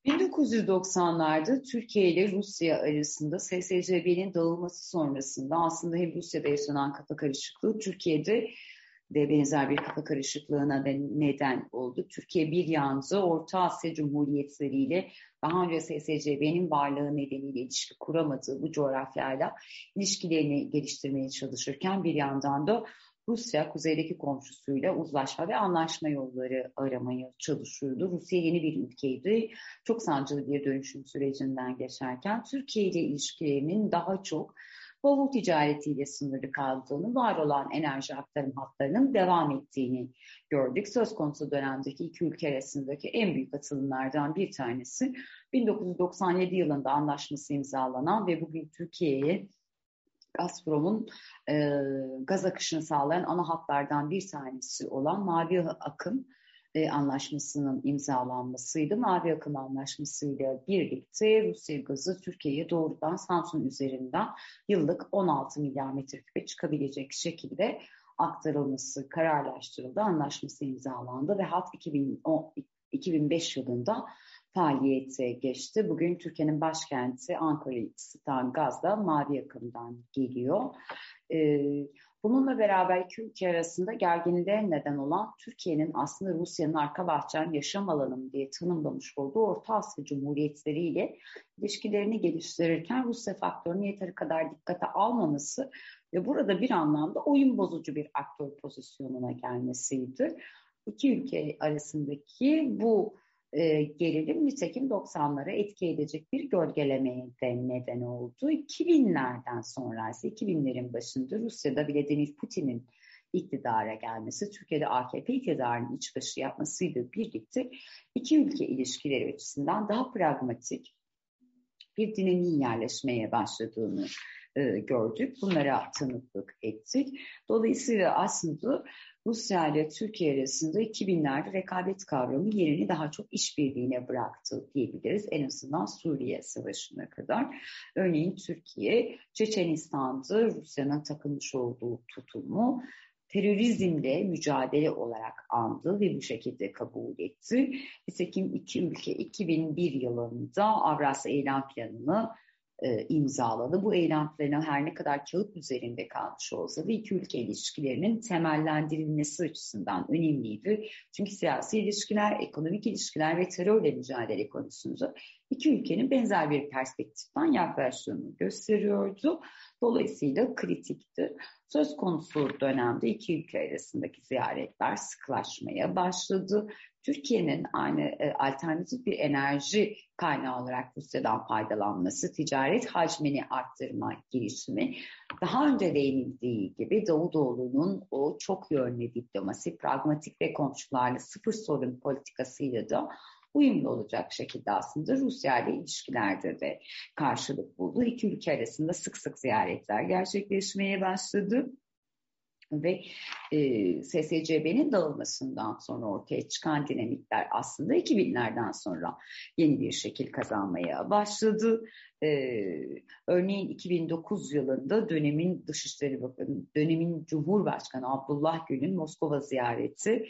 1990'larda Türkiye ile Rusya arasında SSCB'nin dağılması sonrasında aslında hem Rusya'da yaşanan kafa karışıklığı Türkiye'de de benzer bir kafa karışıklığına da neden oldu. Türkiye bir yanda Orta Asya Cumhuriyetleriyle daha önce SSCB'nin varlığı nedeniyle ilişki kuramadığı bu coğrafyayla ilişkilerini geliştirmeye çalışırken bir yandan da Rusya kuzeydeki komşusuyla uzlaşma ve anlaşma yolları aramaya çalışıyordu. Rusya yeni bir ülkeydi. Çok sancılı bir dönüşüm sürecinden geçerken Türkiye ile ilişkilerinin daha çok bavul ticaretiyle sınırlı kaldığını, var olan enerji aktarım hatlarının devam ettiğini gördük. Söz konusu dönemdeki iki ülke arasındaki en büyük atılımlardan bir tanesi 1997 yılında anlaşması imzalanan ve bugün Türkiye'ye Gazprom'un e, gaz akışını sağlayan ana hatlardan bir tanesi olan Mavi Akım anlaşmasının imzalanmasıydı. Mavi Akım anlaşmasıyla birlikte Rusya gazı Türkiye'ye doğrudan Samsun üzerinden yıllık 16 milyar metreküpe çıkabilecek şekilde aktarılması kararlaştırıldı. Anlaşması imzalandı ve hat 2010, 2005 yılında faaliyete geçti. Bugün Türkiye'nin başkenti Ankara'yı ısıtan gaz da mavi akımdan geliyor. Ee, bununla beraber iki ülke arasında gerginliğe neden olan Türkiye'nin aslında Rusya'nın arka bahçen yaşam alanım diye tanımlamış olduğu Orta Asya Cumhuriyetleri ile ilişkilerini geliştirirken Rusya faktörünü yeteri kadar dikkate almaması ve burada bir anlamda oyun bozucu bir aktör pozisyonuna gelmesiydi. İki ülke arasındaki bu e, gerilim nitekim 90'lara etki edecek bir gölgelemeye de neden oldu. 2000'lerden sonra ise 2000'lerin başında Rusya'da Vladimir Putin'in iktidara gelmesi, Türkiye'de AKP iktidarının iç başı yapmasıyla birlikte iki ülke ilişkileri açısından daha pragmatik bir dinamiğin yerleşmeye başladığını e, gördük. Bunlara tanıklık ettik. Dolayısıyla aslında Rusya ile Türkiye arasında 2000'lerde rekabet kavramı yerini daha çok işbirliğine bıraktı diyebiliriz. En azından Suriye Savaşı'na kadar. Örneğin Türkiye, Çeçenistan'da Rusya'nın takılmış olduğu tutumu terörizmle mücadele olarak andı ve bu şekilde kabul etti. Nitekim iki ülke 2001 yılında Avrasya Eylem Planı'nı e, imzaladı. Bu eylem planı her ne kadar kağıt üzerinde kalmış olsa da iki ülke ilişkilerinin temellendirilmesi açısından önemliydi. Çünkü siyasi ilişkiler, ekonomik ilişkiler ve terörle mücadele konusunda iki ülkenin benzer bir perspektiften yaklaştığını gösteriyordu. Dolayısıyla kritikti. Söz konusu dönemde iki ülke arasındaki ziyaretler sıklaşmaya başladı. Türkiye'nin aynı e, alternatif bir enerji kaynağı olarak Rusya'dan faydalanması, ticaret hacmini arttırma girişimi daha önce değinildiği gibi Davutoğlu'nun o çok yönlü diplomasi, pragmatik ve komşularla sıfır sorun politikasıyla da uyumlu olacak şekilde aslında Rusya ile ilişkilerde de karşılık buldu. İki ülke arasında sık sık ziyaretler gerçekleşmeye başladı ve e, SSCB'nin dağılmasından sonra ortaya çıkan dinamikler aslında 2000'lerden sonra yeni bir şekil kazanmaya başladı. E, örneğin 2009 yılında dönemin Dışişleri Bakanı, dönemin Cumhurbaşkanı Abdullah Gül'ün Moskova ziyareti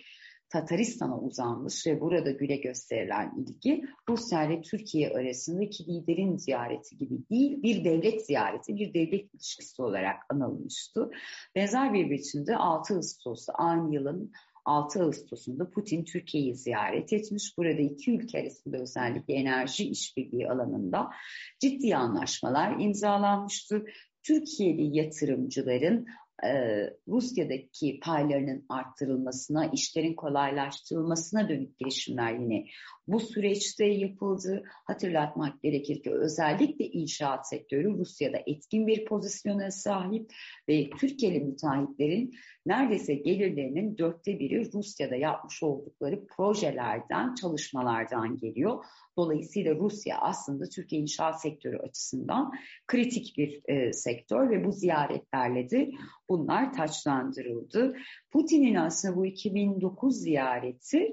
Tataristan'a uzanmış ve burada güle gösterilen ilgi Rusya ile Türkiye arasındaki liderin ziyareti gibi değil, bir devlet ziyareti, bir devlet ilişkisi olarak anılmıştı. Benzer bir biçimde 6 Ağustos'ta aynı yılın 6 Ağustos'unda Putin Türkiye'yi ziyaret etmiş. Burada iki ülke arasında özellikle enerji işbirliği alanında ciddi anlaşmalar imzalanmıştı. Türkiye'li yatırımcıların Rusya'daki paylarının arttırılmasına, işlerin kolaylaştırılmasına dönük girişimler yine bu süreçte yapıldı. Hatırlatmak gerekir ki özellikle inşaat sektörü Rusya'da etkin bir pozisyona sahip ve Türkiye'li müteahhitlerin neredeyse gelirlerinin dörtte biri Rusya'da yapmış oldukları projelerden, çalışmalardan geliyor. Dolayısıyla Rusya aslında Türkiye inşaat sektörü açısından kritik bir e, sektör ve bu ziyaretlerle de bunlar taçlandırıldı. Putin'in aslında bu 2009 ziyareti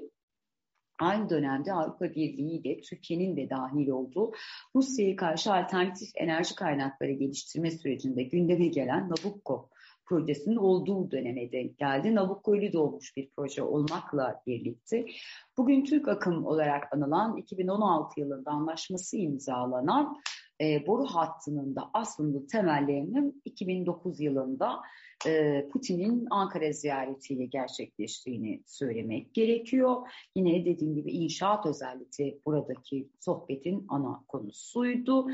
aynı dönemde Avrupa Birliği ile Türkiye'nin de dahil olduğu Rusya'ya karşı alternatif enerji kaynakları geliştirme sürecinde gündeme gelen Nabucco projesinin olduğu döneme denk geldi. Nabucco ile doğmuş bir proje olmakla birlikte bugün Türk akım olarak anılan 2016 yılında anlaşması imzalanan e, boru hattının da aslında temellerinin 2009 yılında Putin'in Ankara ziyaretiyle gerçekleştiğini söylemek gerekiyor. Yine dediğim gibi inşaat özellikle buradaki sohbetin ana konusuydu.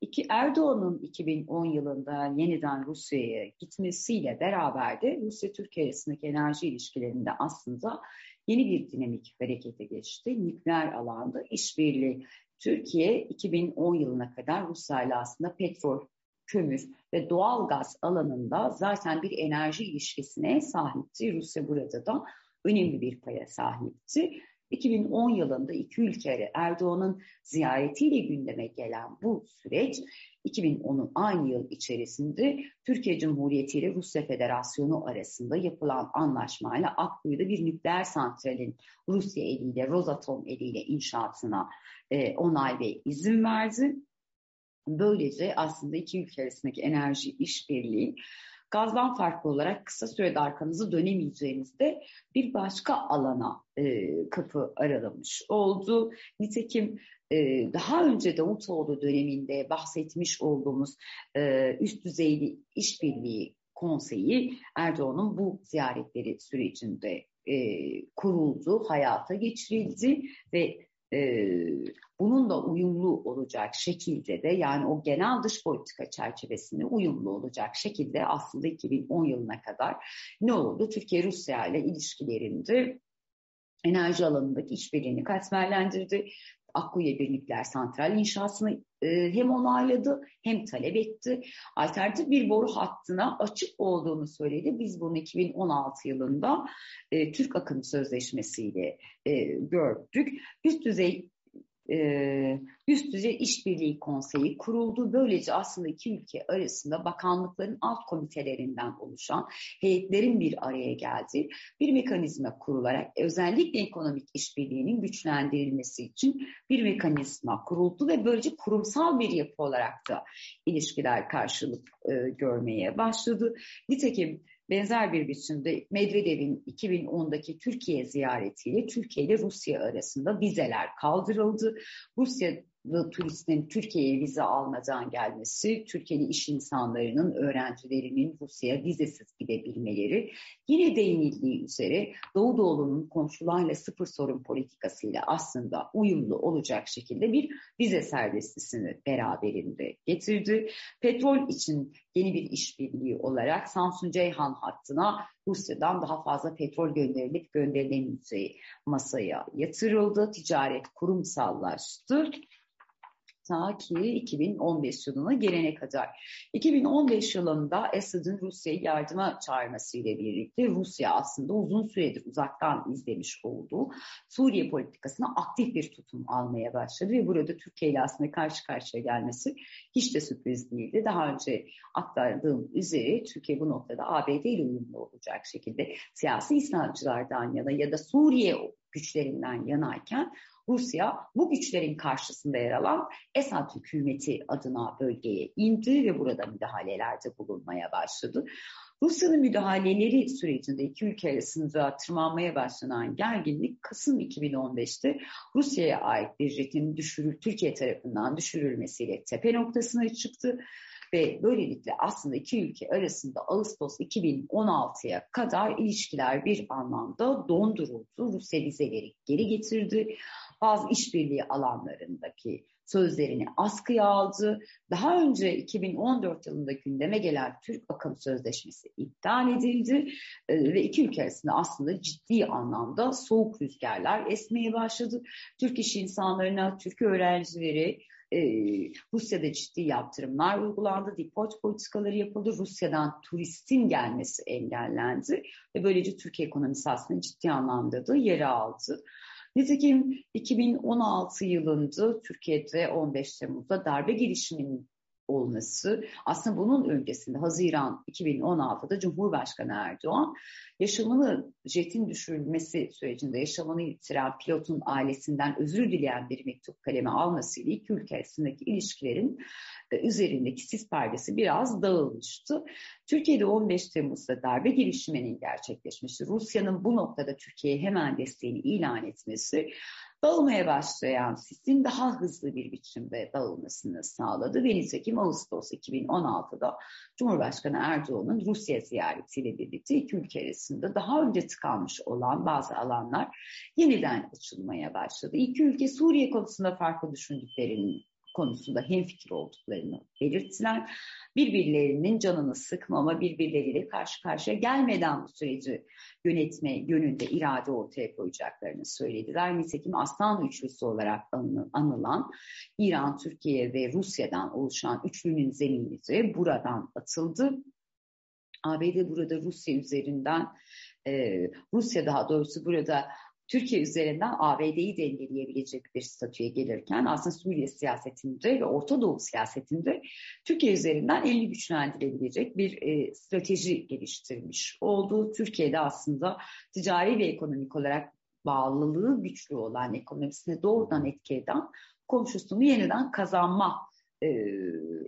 İki Erdoğan'ın 2010 yılında yeniden Rusya'ya gitmesiyle beraber de Rusya-Türkiye arasındaki enerji ilişkilerinde aslında yeni bir dinamik harekete geçti. Nükleer alanda işbirliği. Türkiye 2010 yılına kadar Rusya ile aslında petrol kömür ve doğal gaz alanında zaten bir enerji ilişkisine sahipti. Rusya burada da önemli bir paya sahipti. 2010 yılında iki ülke Erdoğan'ın ziyaretiyle gündeme gelen bu süreç 2010'un aynı yıl içerisinde Türkiye Cumhuriyeti ile Rusya Federasyonu arasında yapılan anlaşmayla Akkuyu'da bir nükleer santralin Rusya eliyle, Rosatom eliyle inşaatına e, onay ve izin verdi. Böylece aslında iki ülke arasındaki enerji işbirliği gazdan farklı olarak kısa sürede arkanızı dönemeyeceğinizde bir başka alana e, kapı aralamış oldu. Nitekim e, daha önce Davutoğlu döneminde bahsetmiş olduğumuz e, üst düzeyli işbirliği konseyi Erdoğan'ın bu ziyaretleri sürecinde e, kuruldu, hayata geçirildi ve e, bununla uyumlu olacak şekilde de yani o genel dış politika çerçevesinde uyumlu olacak şekilde aslında 2010 yılına kadar ne oldu? Türkiye Rusya ile ilişkilerinde enerji alanındaki işbirliğini katmerlendirdi. Akkuyu bir nükleer santral inşasını e, hem onayladı hem talep etti. Alternatif bir boru hattına açık olduğunu söyledi. Biz bunu 2016 yılında e, Türk Akım Sözleşmesi ile e, gördük. Üst düzey üst düzey işbirliği konseyi kuruldu. Böylece aslında iki ülke arasında bakanlıkların alt komitelerinden oluşan heyetlerin bir araya geldiği bir mekanizma kurularak özellikle ekonomik işbirliğinin güçlendirilmesi için bir mekanizma kuruldu ve böylece kurumsal bir yapı olarak da ilişkiler karşılık e, görmeye başladı. Nitekim benzer bir biçimde Medvedev'in 2010'daki Türkiye ziyaretiyle Türkiye ile Rusya arasında vizeler kaldırıldı. Rusya turistin Türkiye'ye vize almadan gelmesi, Türkiye'li iş insanlarının, öğrencilerinin Rusya'ya vizesiz gidebilmeleri, yine değinildiği üzere Doğu Doğulu'nun komşularla sıfır sorun politikasıyla aslında uyumlu olacak şekilde bir vize serbestisini beraberinde getirdi. Petrol için yeni bir işbirliği olarak Samsun Ceyhan hattına Rusya'dan daha fazla petrol gönderilip gönderilemeyeceği masaya yatırıldı. Ticaret kurumsallaştı ta ki 2015 yılına gelene kadar. 2015 yılında Esad'ın Rusya'yı yardıma çağırmasıyla birlikte Rusya aslında uzun süredir uzaktan izlemiş olduğu Suriye politikasına aktif bir tutum almaya başladı ve burada Türkiye ile aslında karşı karşıya gelmesi hiç de sürpriz değildi. Daha önce aktardığım üzere Türkiye bu noktada ABD ile uyumlu olacak şekilde siyasi İslamcılardan yana ya da Suriye güçlerinden yanayken Rusya bu güçlerin karşısında yer alan Esad hükümeti adına bölgeye indi ve burada müdahalelerde bulunmaya başladı. Rusya'nın müdahaleleri sürecinde iki ülke arasında tırmanmaya başlanan gerginlik Kasım 2015'te Rusya'ya ait bir jetin düşürül, Türkiye tarafından düşürülmesiyle tepe noktasına çıktı ve böylelikle aslında iki ülke arasında Ağustos 2016'ya kadar ilişkiler bir anlamda donduruldu. Rusya vizeleri geri getirdi bazı işbirliği alanlarındaki sözlerini askıya aldı. Daha önce 2014 yılında gündeme gelen Türk Akım Sözleşmesi iptal edildi e, ve iki ülke arasında aslında ciddi anlamda soğuk rüzgarlar esmeye başladı. Türk iş insanlarına, Türk öğrencileri, e, Rusya'da ciddi yaptırımlar uygulandı, deport politikaları yapıldı, Rusya'dan turistin gelmesi engellendi ve böylece Türkiye ekonomisi aslında ciddi anlamda da yere aldı. Nitekim 2016 yılında Türkiye'de 15 Temmuz'da darbe girişiminin olması aslında bunun öncesinde Haziran 2016'da Cumhurbaşkanı Erdoğan yaşamını jetin düşürülmesi sürecinde yaşamını yitiren pilotun ailesinden özür dileyen bir mektup kaleme almasıyla iki ülke arasındaki ilişkilerin e, üzerindeki sis perdesi biraz dağılmıştı. Türkiye'de 15 Temmuz'da darbe girişiminin gerçekleşmesi, Rusya'nın bu noktada Türkiye'ye hemen desteğini ilan etmesi dağılmaya başlayan sisin daha hızlı bir biçimde dağılmasını sağladı. Ve nitekim Ağustos 2016'da Cumhurbaşkanı Erdoğan'ın Rusya ziyaretiyle birlikte iki ülke arasında daha önce tıkanmış olan bazı alanlar yeniden açılmaya başladı. İki ülke Suriye konusunda farklı düşündüklerini konusunda hemfikir olduklarını belirttiler. Birbirlerinin canını sıkmama, birbirleriyle karşı karşıya gelmeden bu süreci yönetme yönünde irade ortaya koyacaklarını söylediler. Nitekim Aslan Üçlüsü olarak anılan İran, Türkiye ve Rusya'dan oluşan üçlünün zemini buradan atıldı. ABD burada Rusya üzerinden, Rusya daha doğrusu burada Türkiye üzerinden ABD'yi dengeleyebilecek bir statüye gelirken aslında Suriye siyasetinde ve Orta Doğu siyasetinde Türkiye üzerinden elini güçlendirebilecek bir e, strateji geliştirmiş oldu. Türkiye'de aslında ticari ve ekonomik olarak bağlılığı güçlü olan ekonomisine doğrudan etki eden komşusunu yeniden kazanma e,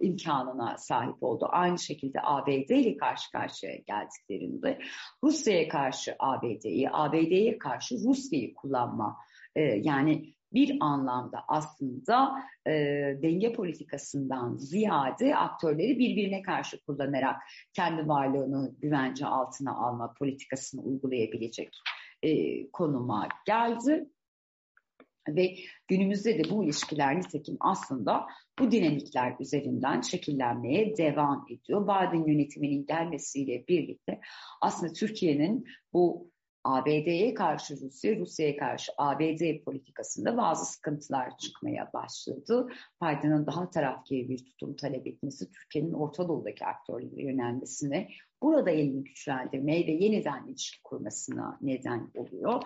imkanına sahip oldu. Aynı şekilde ABD ile karşı karşıya geldiklerinde Rusya'ya karşı ABD'yi, ABD'ye karşı Rusya'yı kullanma e, yani bir anlamda aslında e, denge politikasından ziyade aktörleri birbirine karşı kullanarak kendi varlığını güvence altına alma politikasını uygulayabilecek e, konuma geldi. Ve günümüzde de bu ilişkiler nitekim aslında bu dinamikler üzerinden şekillenmeye devam ediyor. Biden yönetiminin gelmesiyle birlikte aslında Türkiye'nin bu ABD'ye karşı Rusya, Rusya'ya karşı ABD politikasında bazı sıkıntılar çıkmaya başladı. Biden'ın daha tarafkir bir tutum talep etmesi, Türkiye'nin Orta Doğu'daki aktörlere yönelmesine, burada elini güçlendirmeye ve yeniden ilişki kurmasına neden oluyor.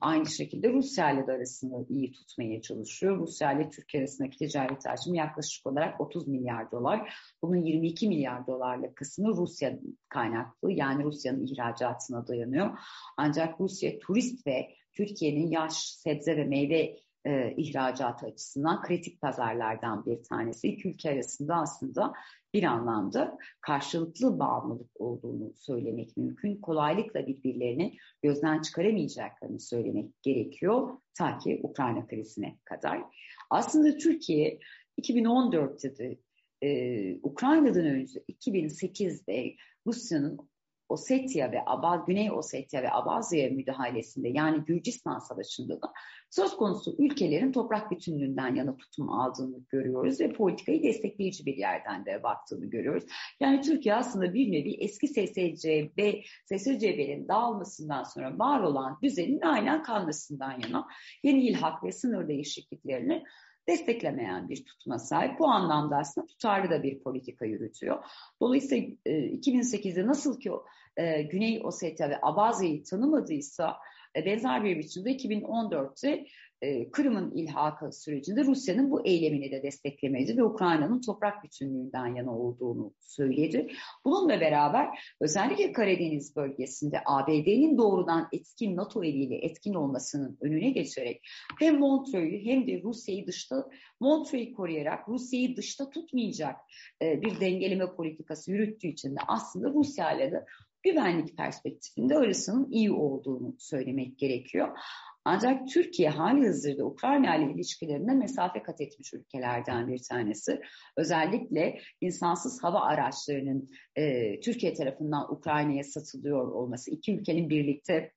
Aynı şekilde Rusya ile de arasını iyi tutmaya çalışıyor. Rusya ile Türkiye arasındaki ticaret hacmi yaklaşık olarak 30 milyar dolar. Bunun 22 milyar dolarlık kısmı Rusya kaynaklı yani Rusya'nın ihracatına dayanıyor. Ancak Rusya turist ve Türkiye'nin yaş, sebze ve meyve e, ihracatı açısından kritik pazarlardan bir tanesi. İki ülke arasında aslında bir anlamda karşılıklı bağımlılık olduğunu söylemek mümkün. Kolaylıkla birbirlerini gözden çıkaramayacaklarını söylemek gerekiyor ta ki Ukrayna krizine kadar. Aslında Türkiye 2014'te de e, Ukrayna'dan önce 2008'de Rusya'nın Osetya ve Abaz, Güney Osetya ve Abazya'ya müdahalesinde yani Gürcistan Savaşı'nda da söz konusu ülkelerin toprak bütünlüğünden yana tutum aldığını görüyoruz ve politikayı destekleyici bir yerden de baktığını görüyoruz. Yani Türkiye aslında bir nevi eski SSCB, SSCB'nin dağılmasından sonra var olan düzenin aynen kalmasından yana yeni ilhak ve sınır değişikliklerini desteklemeyen bir tutuma sahip. Bu anlamda aslında tutarlı da bir politika yürütüyor. Dolayısıyla 2008'de nasıl ki e, Güney Ossetya ve Abazya'yı tanımadıysa e, benzer bir biçimde 2014'te e, Kırım'ın ilhakı sürecinde Rusya'nın bu eylemini de desteklemedi ve Ukrayna'nın toprak bütünlüğünden yana olduğunu söyledi. Bununla beraber özellikle Karadeniz bölgesinde ABD'nin doğrudan etkin NATO eliyle etkin olmasının önüne geçerek hem Montreux'u hem de Rusya'yı dışta Montreux'u koruyarak Rusya'yı dışta tutmayacak e, bir dengeleme politikası yürüttüğü için de aslında Rusya ile de güvenlik perspektifinde arasının iyi olduğunu söylemek gerekiyor. Ancak Türkiye hali hazırda Ukrayna ile ilişkilerinde mesafe kat etmiş ülkelerden bir tanesi. Özellikle insansız hava araçlarının e, Türkiye tarafından Ukrayna'ya satılıyor olması, iki ülkenin birlikte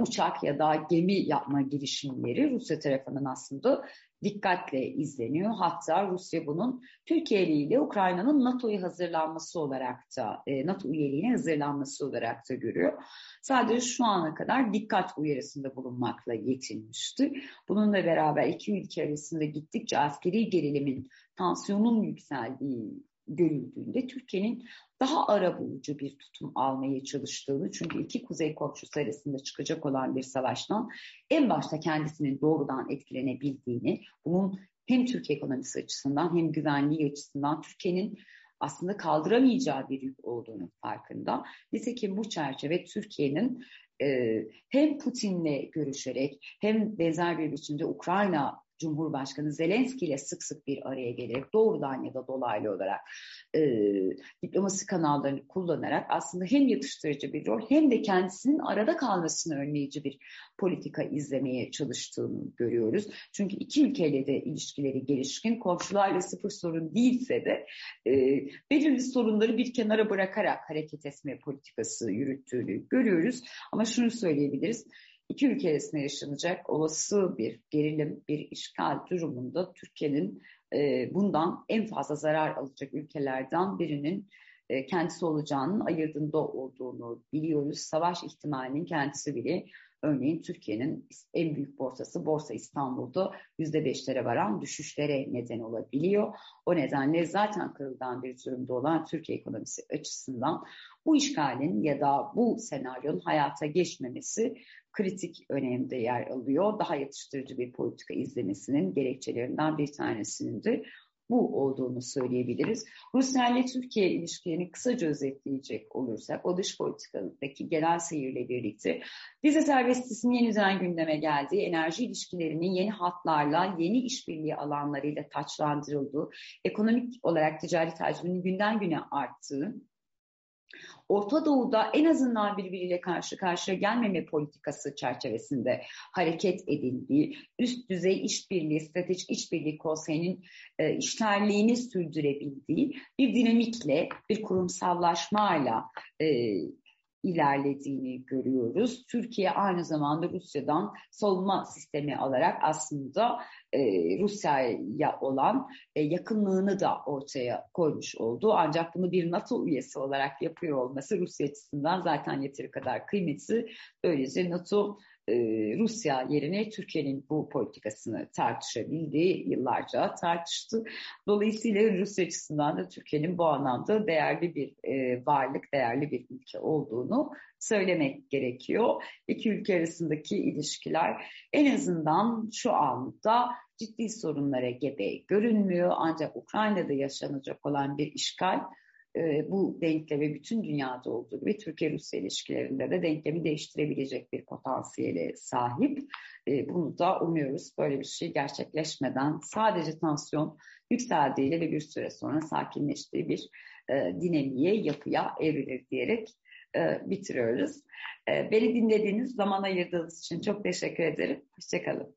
uçak ya da gemi yapma girişimleri Rusya tarafından aslında dikkatle izleniyor. Hatta Rusya bunun Türkiye ile Ukrayna'nın NATO'yu hazırlanması olarak da e, NATO üyeliğine hazırlanması olarak da görüyor. Sadece şu ana kadar dikkat uyarısında bulunmakla yetinmişti. Bununla beraber iki ülke arasında gittikçe askeri gerilimin, tansiyonun yükseldiği görüldüğünde Türkiye'nin daha ara bulucu bir tutum almaya çalıştığını çünkü iki kuzey komşusu arasında çıkacak olan bir savaştan en başta kendisinin doğrudan etkilenebildiğini, bunun hem Türkiye ekonomisi açısından hem güvenliği açısından Türkiye'nin aslında kaldıramayacağı bir yük olduğunu farkında. Nitekim bu çerçeve Türkiye'nin e, hem Putin'le görüşerek hem benzer bir biçimde Ukrayna Cumhurbaşkanı Zelenski ile sık sık bir araya gelerek doğrudan ya da dolaylı olarak e, diplomasi kanallarını kullanarak aslında hem yatıştırıcı bir rol hem de kendisinin arada kalmasını önleyici bir politika izlemeye çalıştığını görüyoruz. Çünkü iki ülkeyle de ilişkileri gelişkin, komşularla sıfır sorun değilse de e, belirli sorunları bir kenara bırakarak hareket etme politikası yürüttüğünü görüyoruz. Ama şunu söyleyebiliriz iki ülke arasında yaşanacak olası bir gerilim, bir işgal durumunda Türkiye'nin e, bundan en fazla zarar alacak ülkelerden birinin e, kendisi olacağının ayırdığında olduğunu biliyoruz. Savaş ihtimalinin kendisi bile Örneğin Türkiye'nin en büyük borsası Borsa İstanbul'da yüzde beşlere varan düşüşlere neden olabiliyor. O nedenle zaten kırılgan bir durumda olan Türkiye ekonomisi açısından bu işgalin ya da bu senaryonun hayata geçmemesi kritik önemde yer alıyor. Daha yatıştırıcı bir politika izlemesinin gerekçelerinden bir tanesinin de bu olduğunu söyleyebiliriz. Rusya ile Türkiye ilişkilerini kısaca özetleyecek olursak o dış politikadaki genel seyirle birlikte vize serbestisinin yeniden gündeme geldiği, enerji ilişkilerinin yeni hatlarla, yeni işbirliği alanlarıyla taçlandırıldığı, ekonomik olarak ticaret hacminin günden güne arttığı, Orta Doğu'da en azından birbiriyle karşı karşıya gelmeme politikası çerçevesinde hareket edildiği, üst düzey işbirliği, stratejik işbirliği konseyinin e, işlerliğini sürdürebildiği bir dinamikle, bir kurumsallaşmayla e, ilerlediğini görüyoruz. Türkiye aynı zamanda Rusya'dan savunma sistemi alarak aslında e, Rusya'ya olan e, yakınlığını da ortaya koymuş oldu. Ancak bunu bir NATO üyesi olarak yapıyor olması Rusya açısından zaten yeteri kadar kıymetli. Böylece NATO Rusya yerine Türkiye'nin bu politikasını tartışabildiği yıllarca tartıştı. Dolayısıyla Rusya açısından da Türkiye'nin bu anlamda değerli bir e, varlık, değerli bir ülke olduğunu söylemek gerekiyor. İki ülke arasındaki ilişkiler en azından şu anda ciddi sorunlara gebe görünmüyor. Ancak Ukrayna'da yaşanacak olan bir işgal e, bu denklemi bütün dünyada olduğu gibi Türkiye-Rusya ilişkilerinde de denklemi değiştirebilecek bir potansiyele sahip. E, bunu da umuyoruz böyle bir şey gerçekleşmeden sadece tansiyon yükseldiğiyle ve bir süre sonra sakinleştiği bir e, dinamiğe, yapıya evrilir diyerek e, bitiriyoruz. Beni dinlediğiniz, zaman ayırdığınız için çok teşekkür ederim. Hoşçakalın.